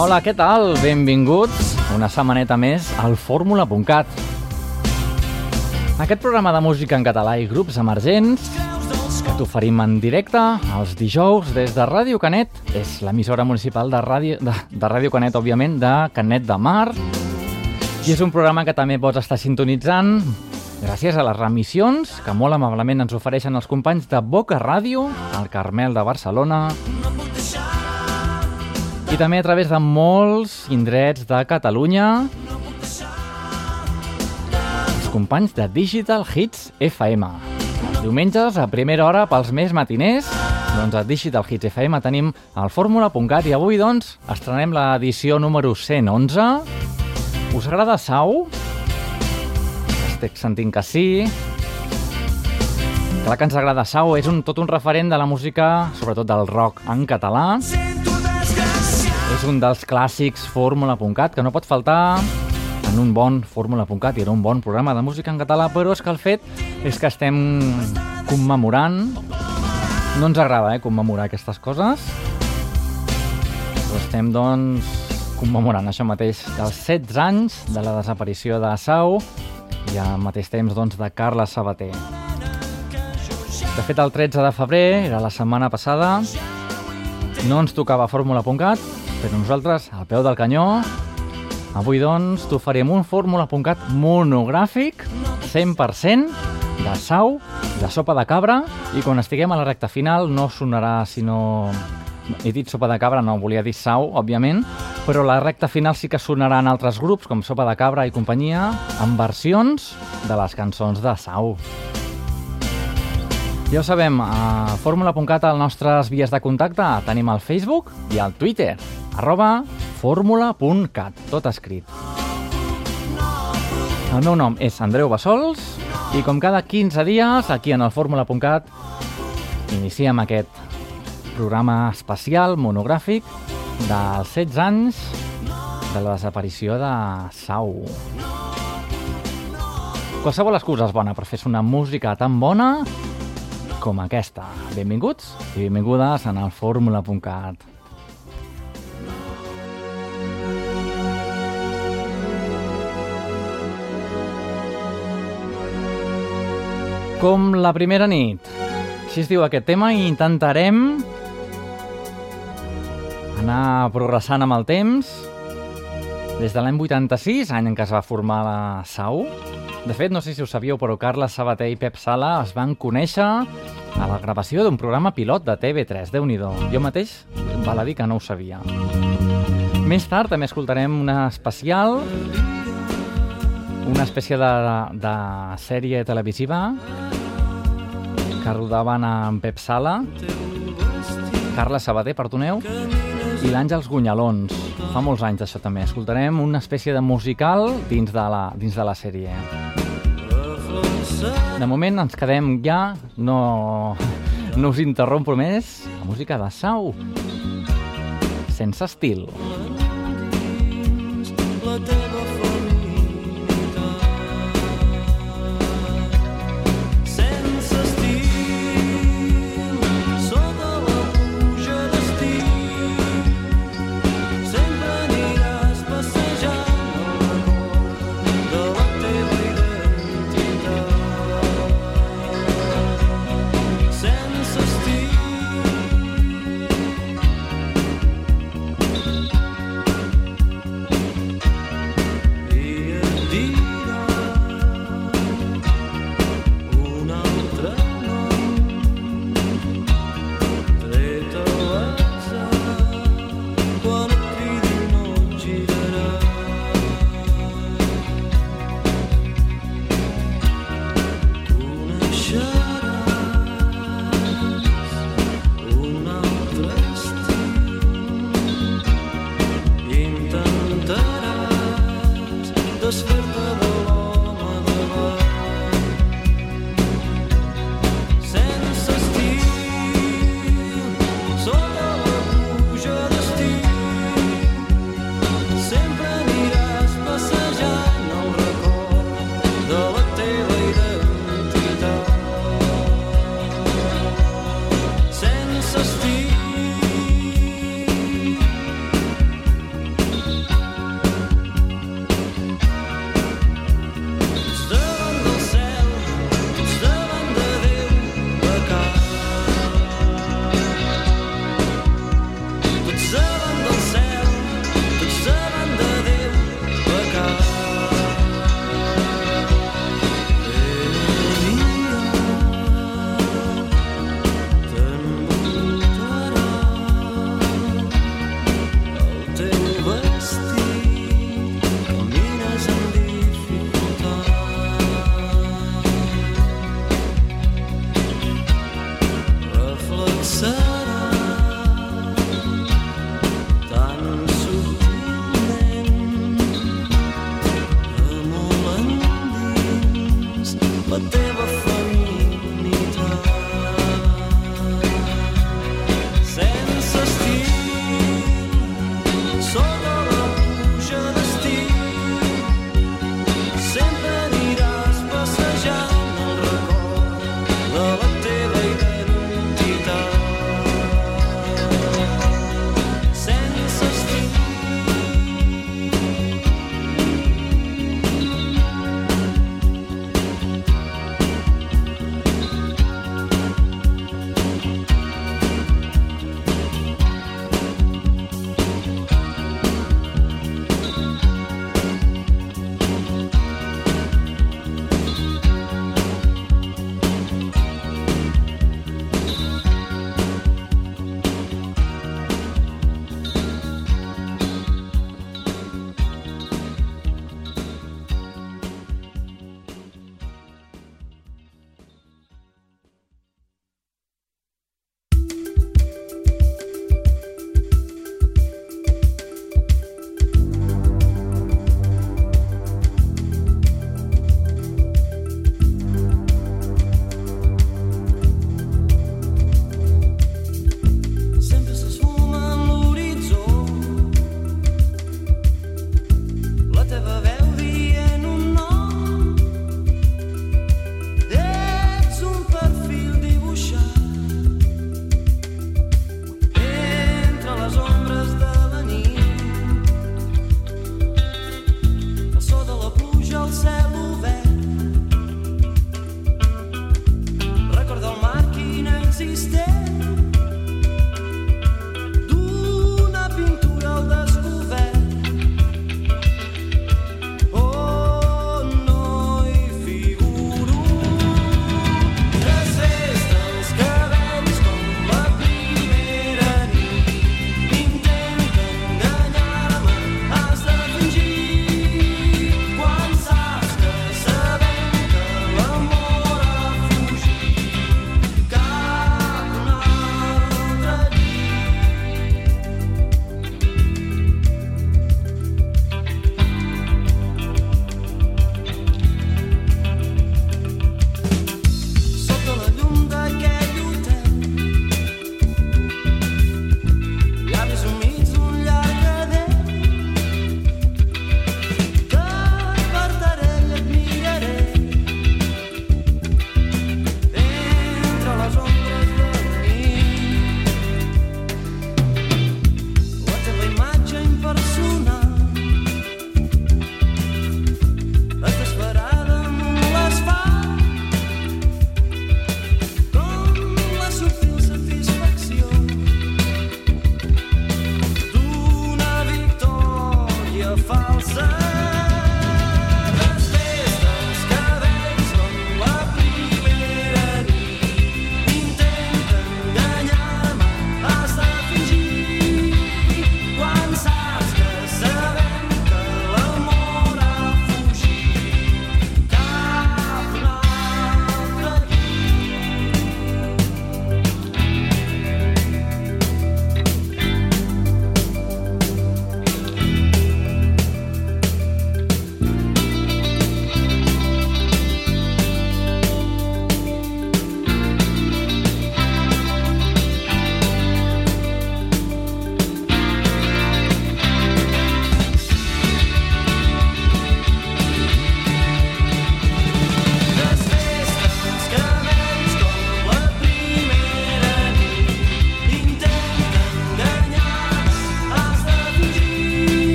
Hola, què tal? Benvinguts una setmaneta més al fórmula.cat. Aquest programa de música en català i grups emergents que t'oferim en directe els dijous des de Ràdio Canet. És l'emissora municipal de Ràdio, de, de Ràdio Canet, òbviament, de Canet de Mar. I és un programa que també pots estar sintonitzant gràcies a les remissions que molt amablement ens ofereixen els companys de Boca Ràdio, el Carmel de Barcelona, i també a través de molts indrets de Catalunya, els companys de Digital Hits FM. Diumenges, a primera hora, pels més matiners, doncs a Digital Hits FM tenim el fórmula.cat i avui, doncs, estrenem l'edició número 111. Us agrada Sau? Estic sentint que sí. Clar que ens agrada Sau, és un, tot un referent de la música, sobretot del rock en català. És un dels clàssics Fórmula.cat que no pot faltar en un bon Fórmula.cat i era un bon programa de música en català, però és que el fet és que estem commemorant... No ens agrada, eh, commemorar aquestes coses, però estem, doncs, commemorant això mateix dels 16 anys de la desaparició de Sau i al mateix temps, doncs, de Carles Sabater. De fet, el 13 de febrer, era la setmana passada, no ens tocava Fórmula.cat, però nosaltres, al peu del canyó, avui, doncs, t'oferim un Fórmula.cat monogràfic 100% de sau, de sopa de cabra, i quan estiguem a la recta final no sonarà sinó... He dit sopa de cabra, no volia dir sau, òbviament, però la recta final sí que sonarà en altres grups, com Sopa de Cabra i companyia, amb versions de les cançons de sau. Ja ho sabem, a fórmula.cat, a les nostres vies de contacte, tenim el Facebook i el Twitter, arroba fórmula.cat, tot escrit. El meu nom és Andreu Bassols i com cada 15 dies, aquí en el fórmula.cat, iniciem aquest programa especial, monogràfic, dels 16 anys de la desaparició de Sau. Qualsevol excusa és bona per fer una música tan bona com aquesta. Benvinguts i benvingudes en el fórmula.cat. Com la primera nit. Així es diu aquest tema i intentarem anar progressant amb el temps des de l'any 86, any en què es va formar la SAU. De fet, no sé si ho sabíeu, però Carles Sabater i Pep Sala es van conèixer a la gravació d'un programa pilot de TV3, déu nhi Jo mateix val a dir que no ho sabia. Més tard també escoltarem una especial, una espècie de, de sèrie televisiva que rodaven amb Pep Sala, Carles Sabater, perdoneu, i l'Àngels Gunyalons. Fa molts anys això també. Escoltarem una espècie de musical dins de la, dins de la sèrie. De moment ens quedem ja, no, no us interrompo més, la música de Sau, sense estil. La teva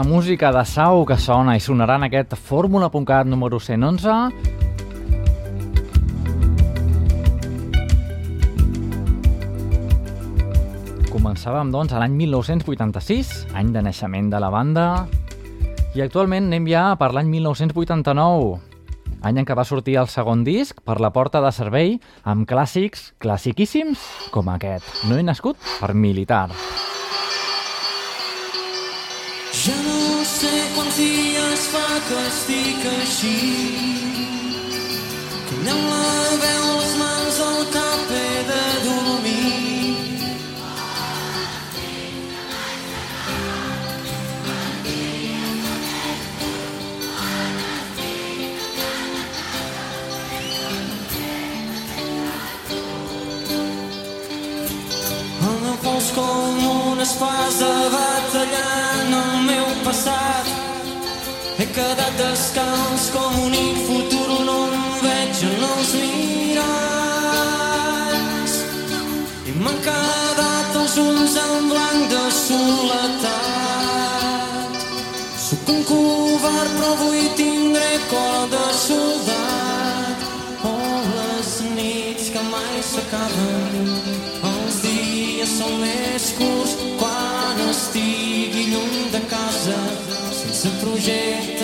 la música de Sau que sona i sonarà en aquest Fórmula.cat número 111. Començàvem, doncs, l'any 1986, any de naixement de la banda, i actualment anem ja per l'any 1989, any en què va sortir el segon disc per la porta de servei amb clàssics classiquíssims com aquest. No he nascut per militar. Ja no sé quants dies fa que estic així. Canyant la veu, les mans una espasa batallant el meu passat. He quedat descalç com únic futur, no em veig en els miralls. I m'han quedat els ulls en blanc de soledat. Sóc un covard, però avui tindré cor de soldat. Oh, les nits que mai s'acaben dies són més curts quan estigui lluny de casa, sense projecte,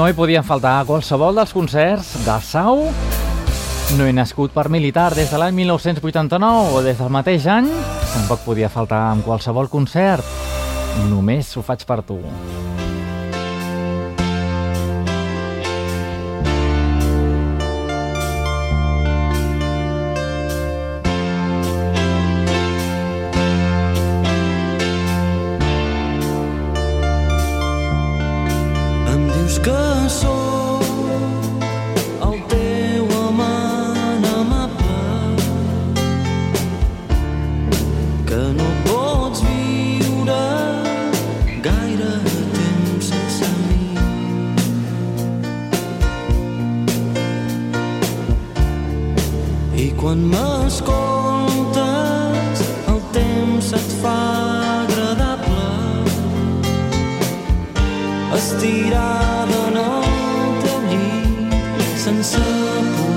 No hi podien faltar a qualsevol dels concerts de Sau. No he nascut per militar des de l'any 1989 o des del mateix any. Tampoc podia faltar en qualsevol concert. Només ho faig per tu. Estirada en el teu llit sense poder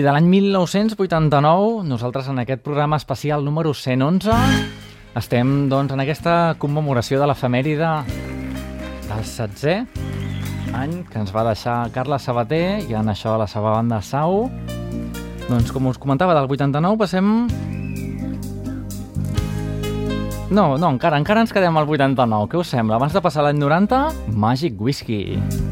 De l'any 1989, nosaltres en aquest programa especial número 111 estem doncs, en aquesta commemoració de l'efemèride del 7è any que ens va deixar Carles Sabater i en això la seva banda Sau. Doncs com us comentava, del 89 passem... No, no, encara, encara ens quedem al 89. Què us sembla? Abans de passar l'any 90, Magic Whisky. Caiguda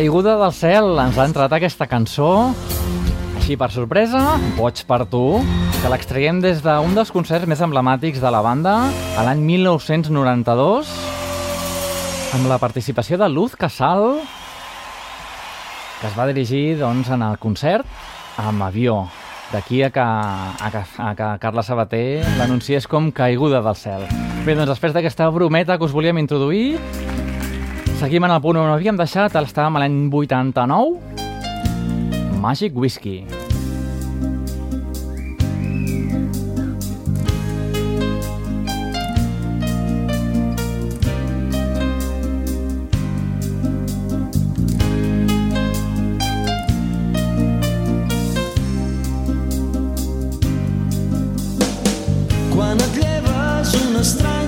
Caiguda del cel, ens ha entrat aquesta cançó així per sorpresa, Boig per tu, que l'extraiem des d'un dels concerts més emblemàtics de la banda a l'any 1992 amb la participació de Luz Casal que es va dirigir doncs, en el concert amb avió. D'aquí a que, a, que, a que Carla Sabater l'anunciés com caiguda del cel. Bé, doncs després d'aquesta brometa que us volíem introduir, seguim en el punt on havíem deixat, estàvem a l'any 89, Magic Whisky. Quan et lleves un estrany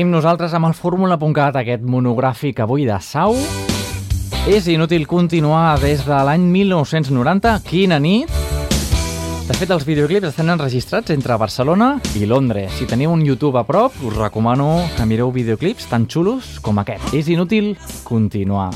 seguim nosaltres amb el fórmula.cat, aquest monogràfic avui de Sau. És inútil continuar des de l'any 1990, quina nit! De fet, els videoclips estan enregistrats entre Barcelona i Londres. Si teniu un YouTube a prop, us recomano que mireu videoclips tan xulos com aquest. És inútil continuar.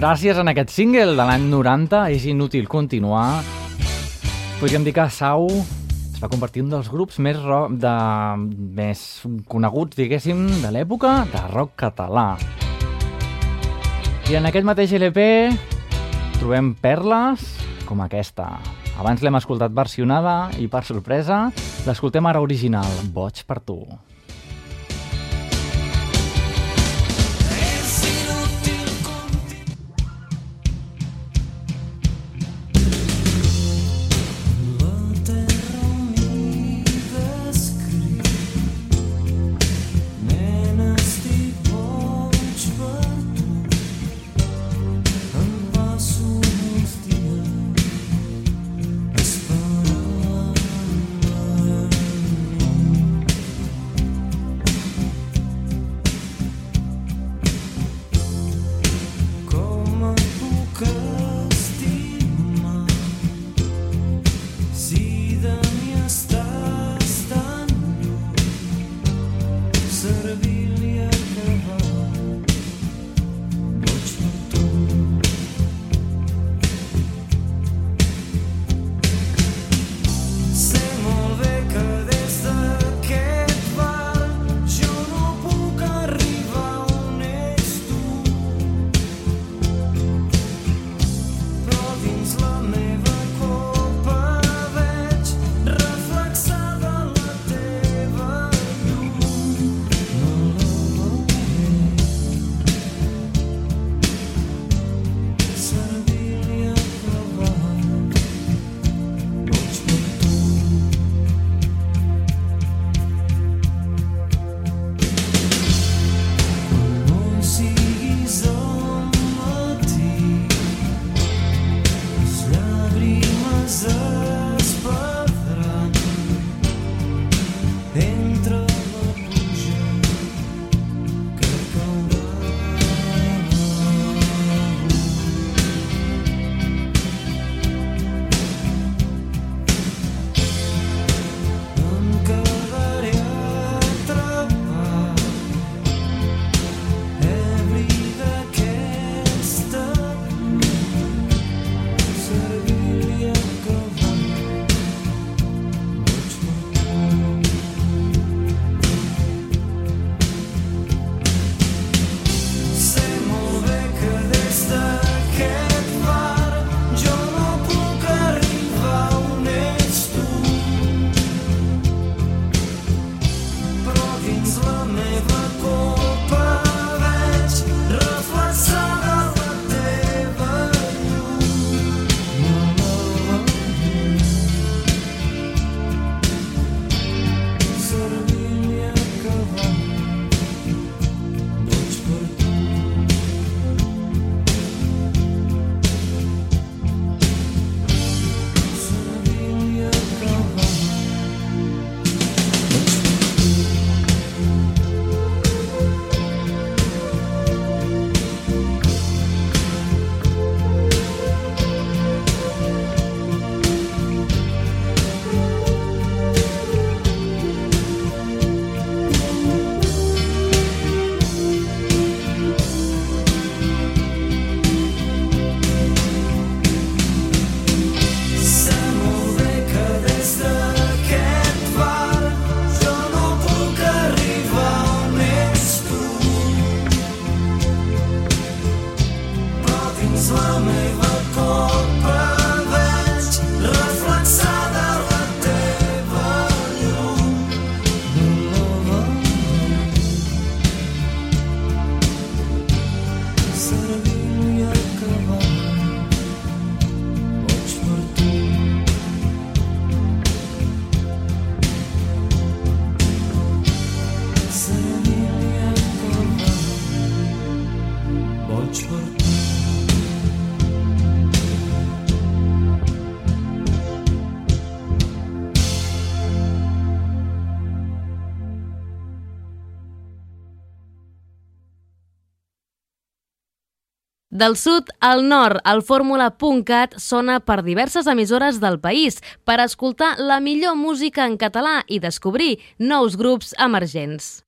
gràcies a aquest single de l'any 90 és inútil continuar. Podríem dir que Sau es va convertir en un dels grups més, rock de, més coneguts, diguéssim, de l'època de rock català. I en aquest mateix LP trobem perles com aquesta. Abans l'hem escoltat versionada i, per sorpresa, l'escoltem ara original, Boig per tu. Del sud al nord, el fórmula.cat sona per diverses emissores del país per escoltar la millor música en català i descobrir nous grups emergents.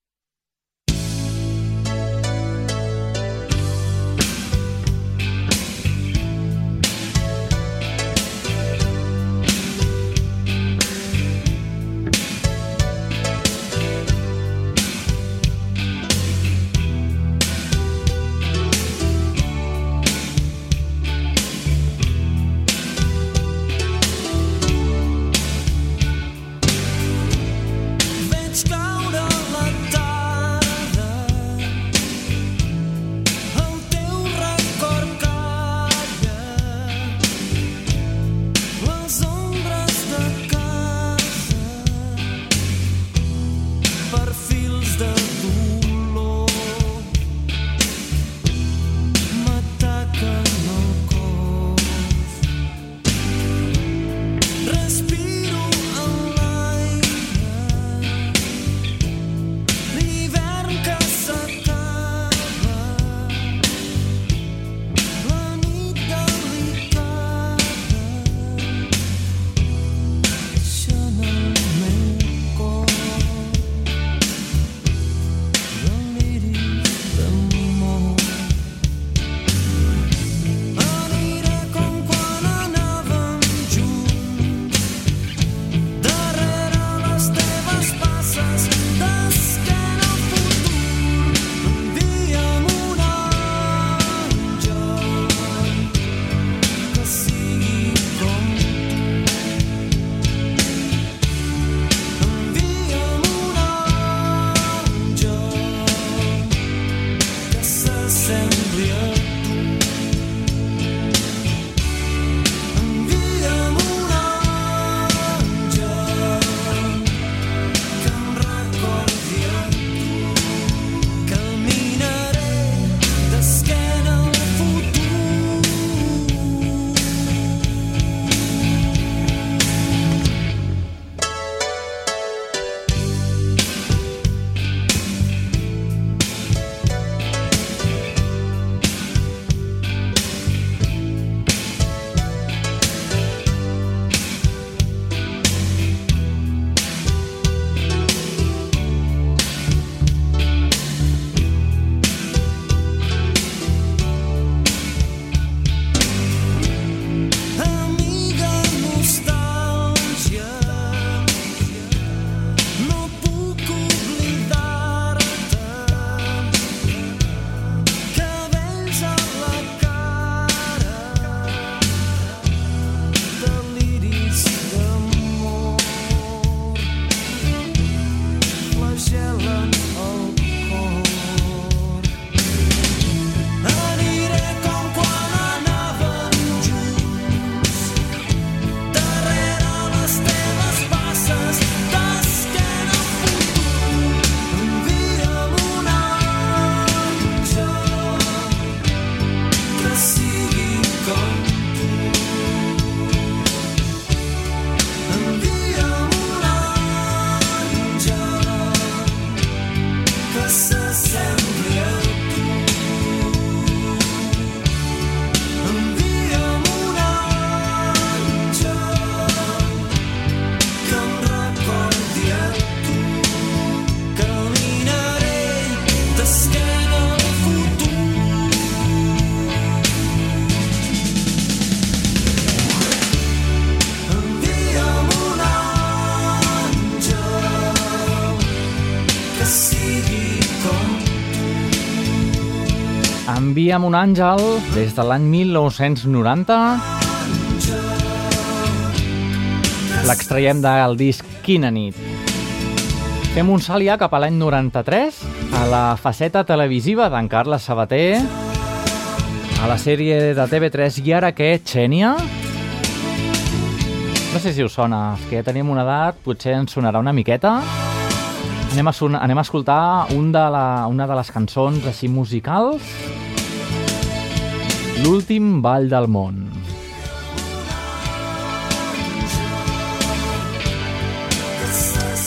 Envia'm un àngel des de l'any 1990. L'extraiem del disc Quina nit. Fem un salt ja cap a l'any 93, a la faceta televisiva d'en Carles Sabater, a la sèrie de TV3 I ara què, Xènia? No sé si us sona, que ja tenim una edat, potser ens sonarà una miqueta. Anem a, son anem a escoltar un de la, una de les cançons així musicals. L'últim ball del món.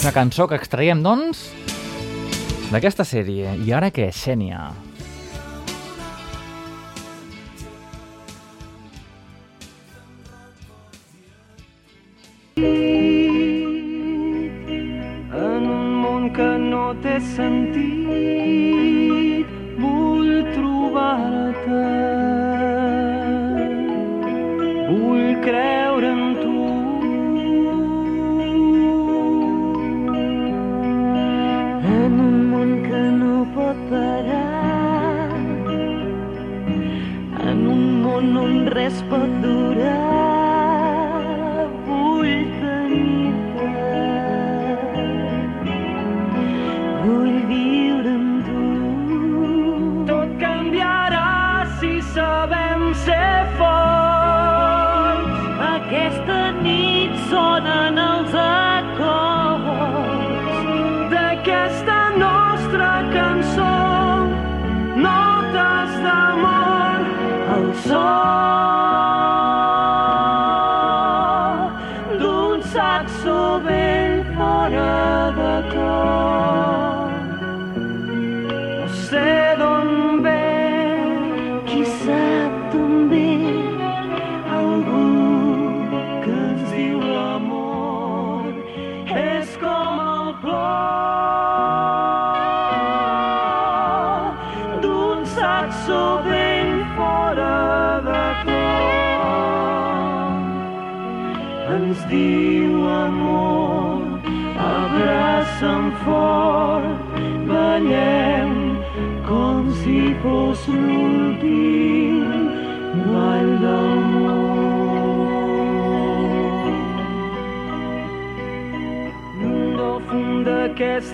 Una cançó que extraiem, doncs, d'aquesta sèrie. I ara què, Xènia? En un món que no té sentit, vull trobar-te. respondó.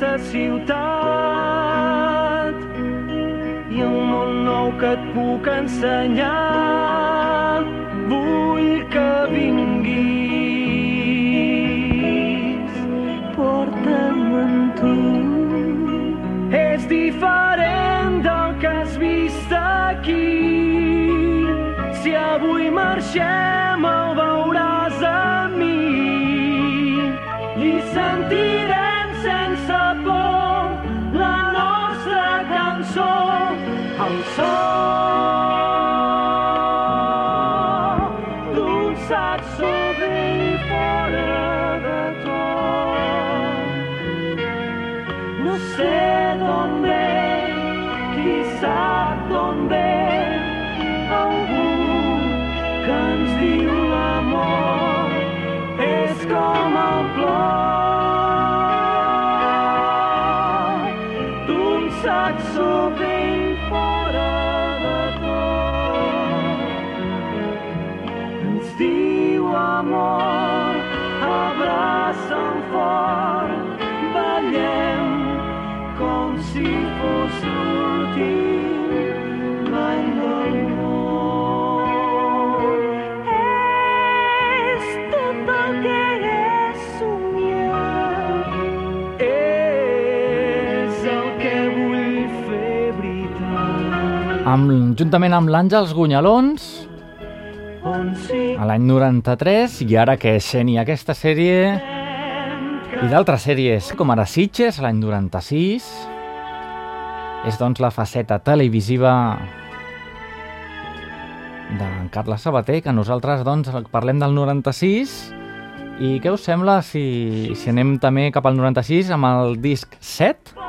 aquesta ciutat i un món nou que et puc ensenyar. Vull que vinguis, porta'm amb tu. És diferent del que has vist aquí. Si avui marxem, amor. amb, juntament amb l'Àngels Gunyalons, a l'any 93, i ara que Xenia aquesta sèrie i d'altres sèries, com ara Sitges, l'any 96, és doncs la faceta televisiva d'en Carles Sabater, que nosaltres doncs parlem del 96, i què us sembla si, si anem també cap al 96 amb el disc 7?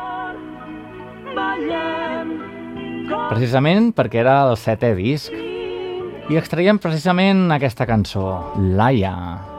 precisament perquè era el setè disc. I extraiem precisament aquesta cançó, Laia. Laia.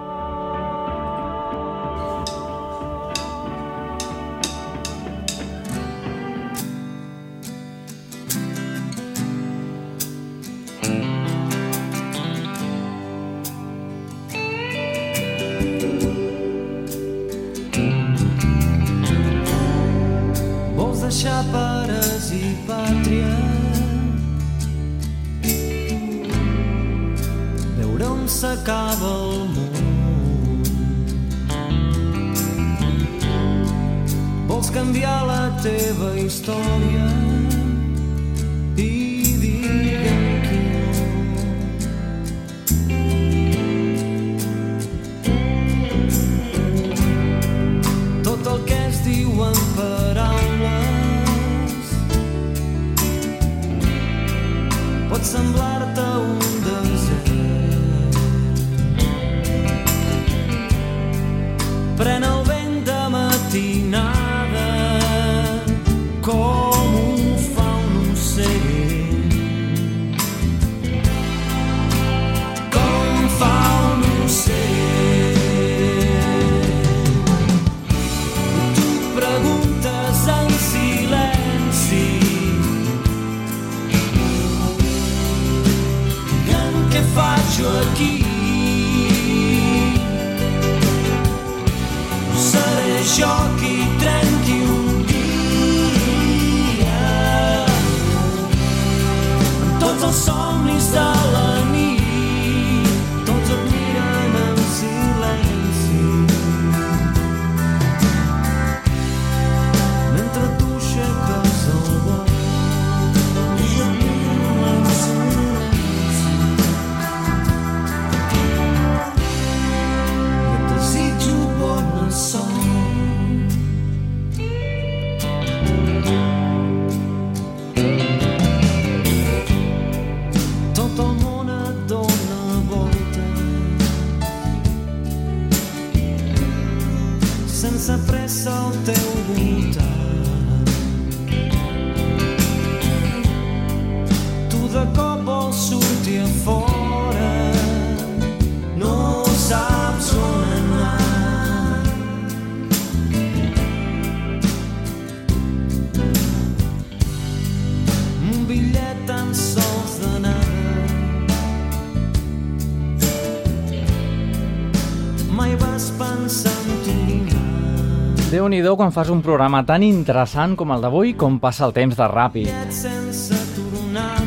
Nhi quan fas un programa tan interessant com el d'avui, com passa el temps de ràpid.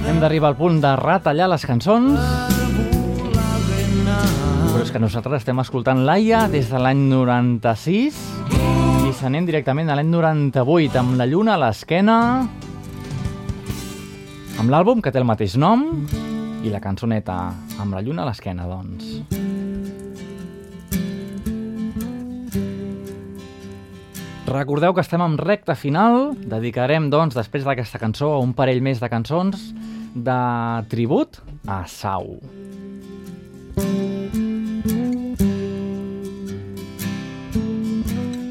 Hem d'arribar al punt de retallar les cançons, però és que nosaltres estem escoltant Laia des de l'any 96 i s'anem directament a l'any 98 amb la lluna a l'esquena, amb l'àlbum que té el mateix nom i la cançoneta amb la lluna a l'esquena, doncs. Recordeu que estem en recta final. Dedicarem, doncs, després d'aquesta cançó, un parell més de cançons de tribut a Sau.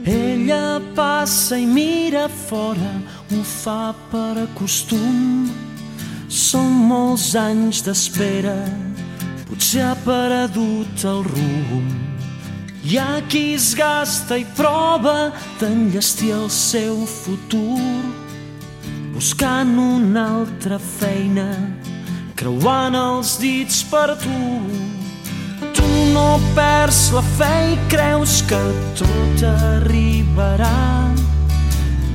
Ella passa i mira fora, ho fa per acostum. Són molts anys d'espera, potser ha perdut el rumb. Hi ha qui es gasta i prova d'enllestir el seu futur, buscant una altra feina, creuant els dits per tu. Tu no perds la fe i creus que tot arribarà.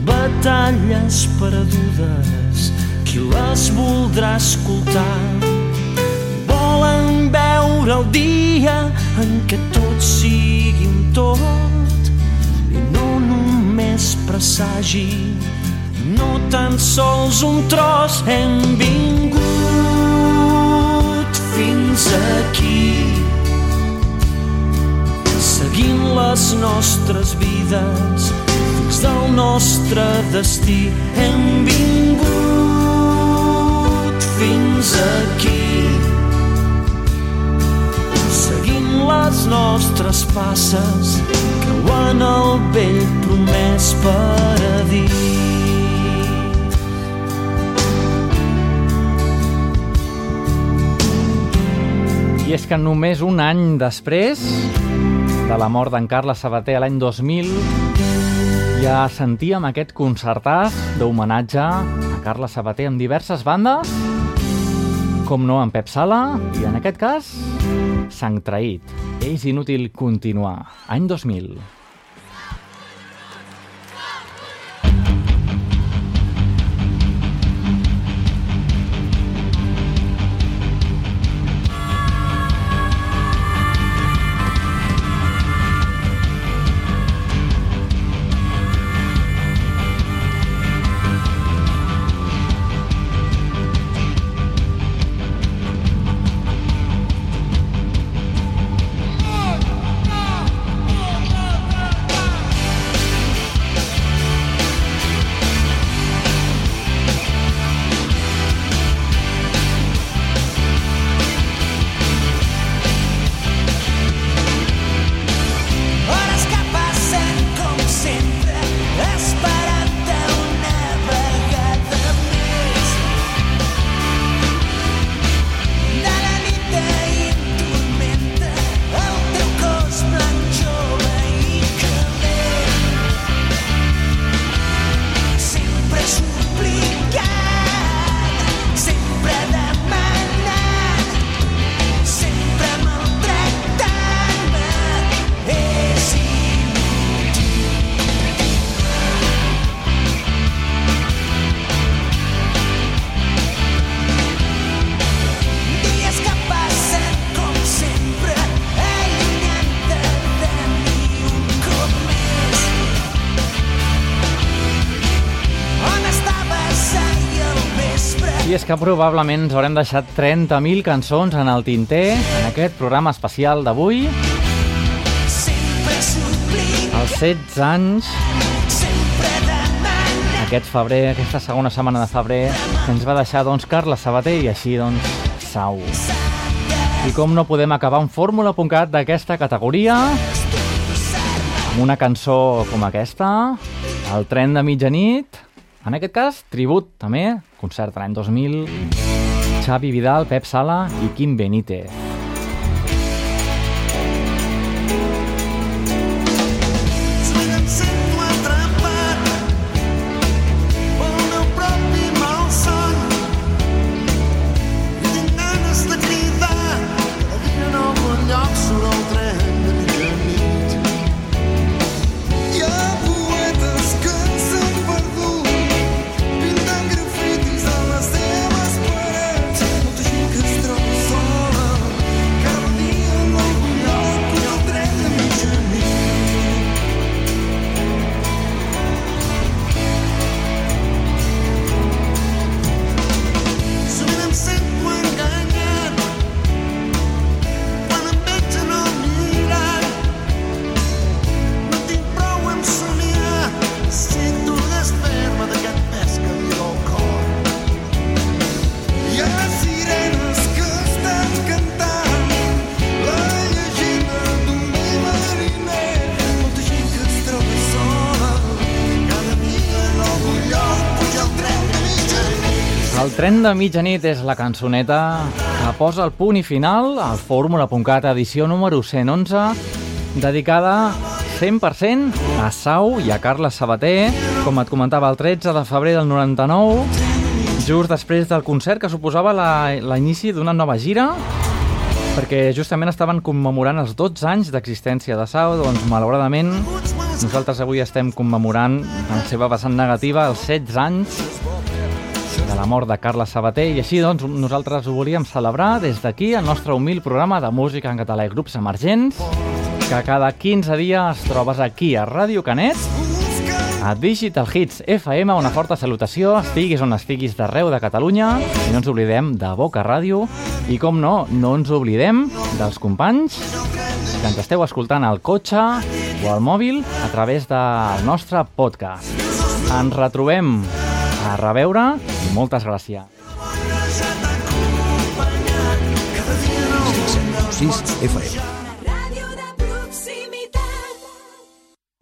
Batalles perdudes, qui les voldrà escoltar? Volen veure el dia en què tot sigui un tot i no només presagi, no tan sols un tros. Hem vingut fins aquí seguint les nostres vides fins del nostre destí. Hem vingut fins aquí les nostres passes creuant el vell promès paradís. I és que només un any després de la mort d'en Carles Sabater l'any 2000 ja sentíem aquest concertàs d'homenatge a Carles Sabater amb diverses bandes, com no en Pep Sala, i en aquest cas, Sang Traït. És inútil continuar. Any 2000. Que probablement ens haurem deixat 30.000 cançons en el tinter en aquest programa especial d'avui, als 16 anys, aquest febrer, aquesta segona setmana de febrer, ens va deixar doncs, Carles Sabater i així doncs Sau. I com no podem acabar un fórmula.cat d'aquesta categoria amb una cançó com aquesta, el tren de mitjanit, en aquest cas, tribut també, concert l'any 2000, Xavi Vidal, Pep Sala i Quim Benítez. Tren de mitjanit és la cançoneta que posa el punt i final al Fórmula.cat edició número 111 dedicada 100% a Sau i a Carles Sabater, com et comentava el 13 de febrer del 99, just després del concert que suposava l'inici d'una nova gira, perquè justament estaven commemorant els 12 anys d'existència de Sau, doncs malauradament nosaltres avui estem commemorant la seva vessant negativa els 16 anys de la mort de Carles Sabater. I així doncs nosaltres ho volíem celebrar des d'aquí el nostre humil programa de música en català i grups emergents que cada 15 dies trobes aquí a Ràdio Canet a Digital Hits FM, una forta salutació, estiguis on estiguis d'arreu de Catalunya, i no ens oblidem de Boca Ràdio, i com no, no ens oblidem dels companys que ens esteu escoltant al cotxe o al mòbil a través del nostre podcast. Ens retrobem a reveure i moltes gràcies. 6 FM.